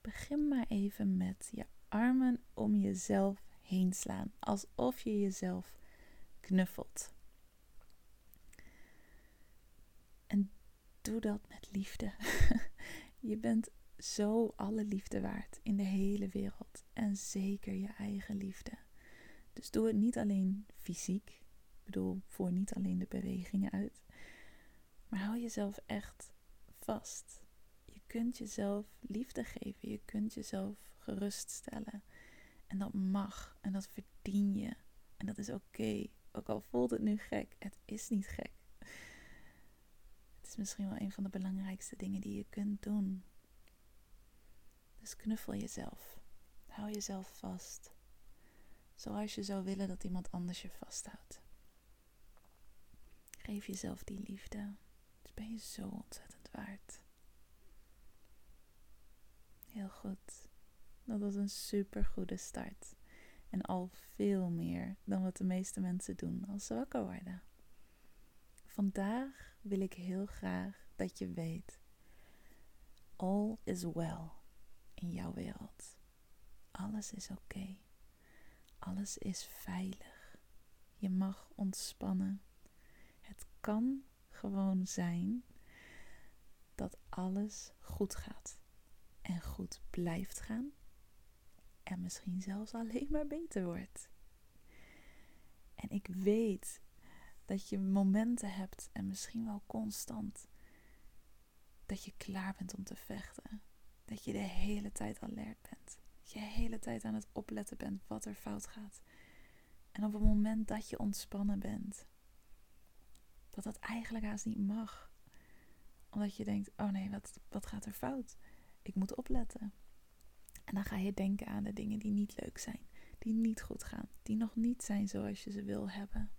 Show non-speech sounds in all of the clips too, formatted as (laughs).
Begin maar even met je armen om jezelf heen slaan, alsof je jezelf knuffelt. En doe dat met liefde. (laughs) je bent zo alle liefde waard in de hele wereld en zeker je eigen liefde. Dus doe het niet alleen fysiek, ik bedoel, voer niet alleen de bewegingen uit, maar hou jezelf echt vast kunt jezelf liefde geven. Je kunt jezelf geruststellen. En dat mag. En dat verdien je. En dat is oké. Ook al voelt het nu gek. Het is niet gek. Het is misschien wel een van de belangrijkste dingen die je kunt doen. Dus knuffel jezelf. Hou jezelf vast. Zoals je zou willen dat iemand anders je vasthoudt. Geef jezelf die liefde. Dat ben je zo ontzettend waard. Heel goed. Dat was een super goede start. En al veel meer dan wat de meeste mensen doen als ze wakker worden. Vandaag wil ik heel graag dat je weet: all is well in jouw wereld. Alles is oké. Alles is veilig. Je mag ontspannen. Het kan gewoon zijn dat alles goed gaat en goed blijft gaan. En misschien zelfs alleen maar beter wordt. En ik weet dat je momenten hebt en misschien wel constant dat je klaar bent om te vechten. Dat je de hele tijd alert bent. Dat je de hele tijd aan het opletten bent wat er fout gaat. En op het moment dat je ontspannen bent, dat dat eigenlijk haast niet mag. Omdat je denkt, oh nee, wat, wat gaat er fout? Ik moet opletten. En dan ga je denken aan de dingen die niet leuk zijn, die niet goed gaan, die nog niet zijn zoals je ze wil hebben.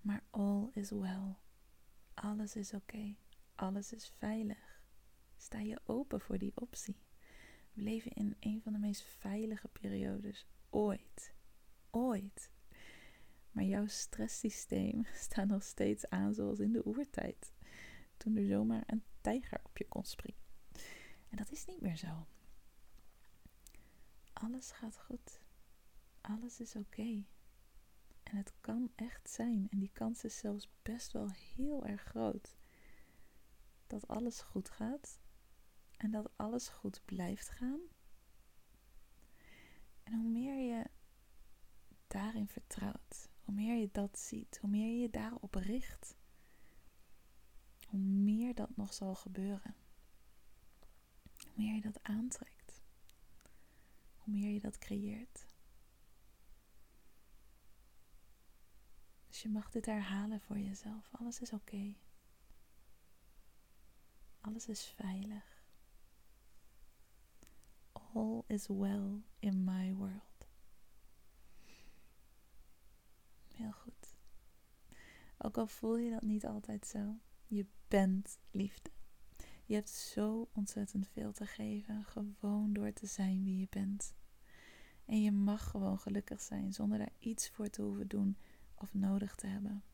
Maar all is well. Alles is oké. Alles is veilig. Sta je open voor die optie. We leven in een van de meest veilige periodes ooit. Ooit. Maar jouw stresssysteem (laughs) staat nog steeds aan zoals in de oertijd. Toen er zomaar een tijger op je kon springen. En dat is niet meer zo. Alles gaat goed. Alles is oké. En het kan echt zijn, en die kans is zelfs best wel heel erg groot, dat alles goed gaat en dat alles goed blijft gaan. En hoe meer je daarin vertrouwt, hoe meer je dat ziet, hoe meer je daarop richt, hoe meer dat nog zal gebeuren hoe meer je dat aantrekt, hoe meer je dat creëert. Dus je mag dit herhalen voor jezelf. Alles is oké. Alles is veilig. All is well in my world. Heel goed. Ook al voel je dat niet altijd zo, je bent liefde. Je hebt zo ontzettend veel te geven, gewoon door te zijn wie je bent. En je mag gewoon gelukkig zijn zonder daar iets voor te hoeven doen of nodig te hebben.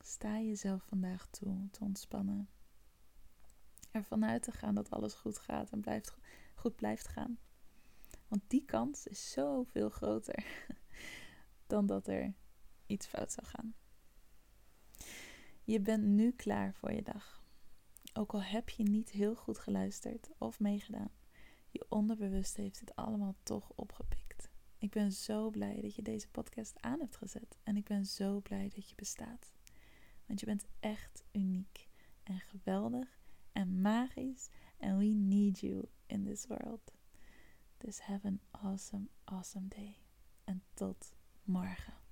Sta jezelf vandaag toe te ontspannen. Ervan uit te gaan dat alles goed gaat en blijft, goed blijft gaan. Want die kans is zoveel groter (laughs) dan dat er iets fout zou gaan. Je bent nu klaar voor je dag. Ook al heb je niet heel goed geluisterd of meegedaan, je onderbewust heeft het allemaal toch opgepikt. Ik ben zo blij dat je deze podcast aan hebt gezet en ik ben zo blij dat je bestaat. Want je bent echt uniek en geweldig en magisch en we need you in this world. Dus have an awesome, awesome day. En tot morgen.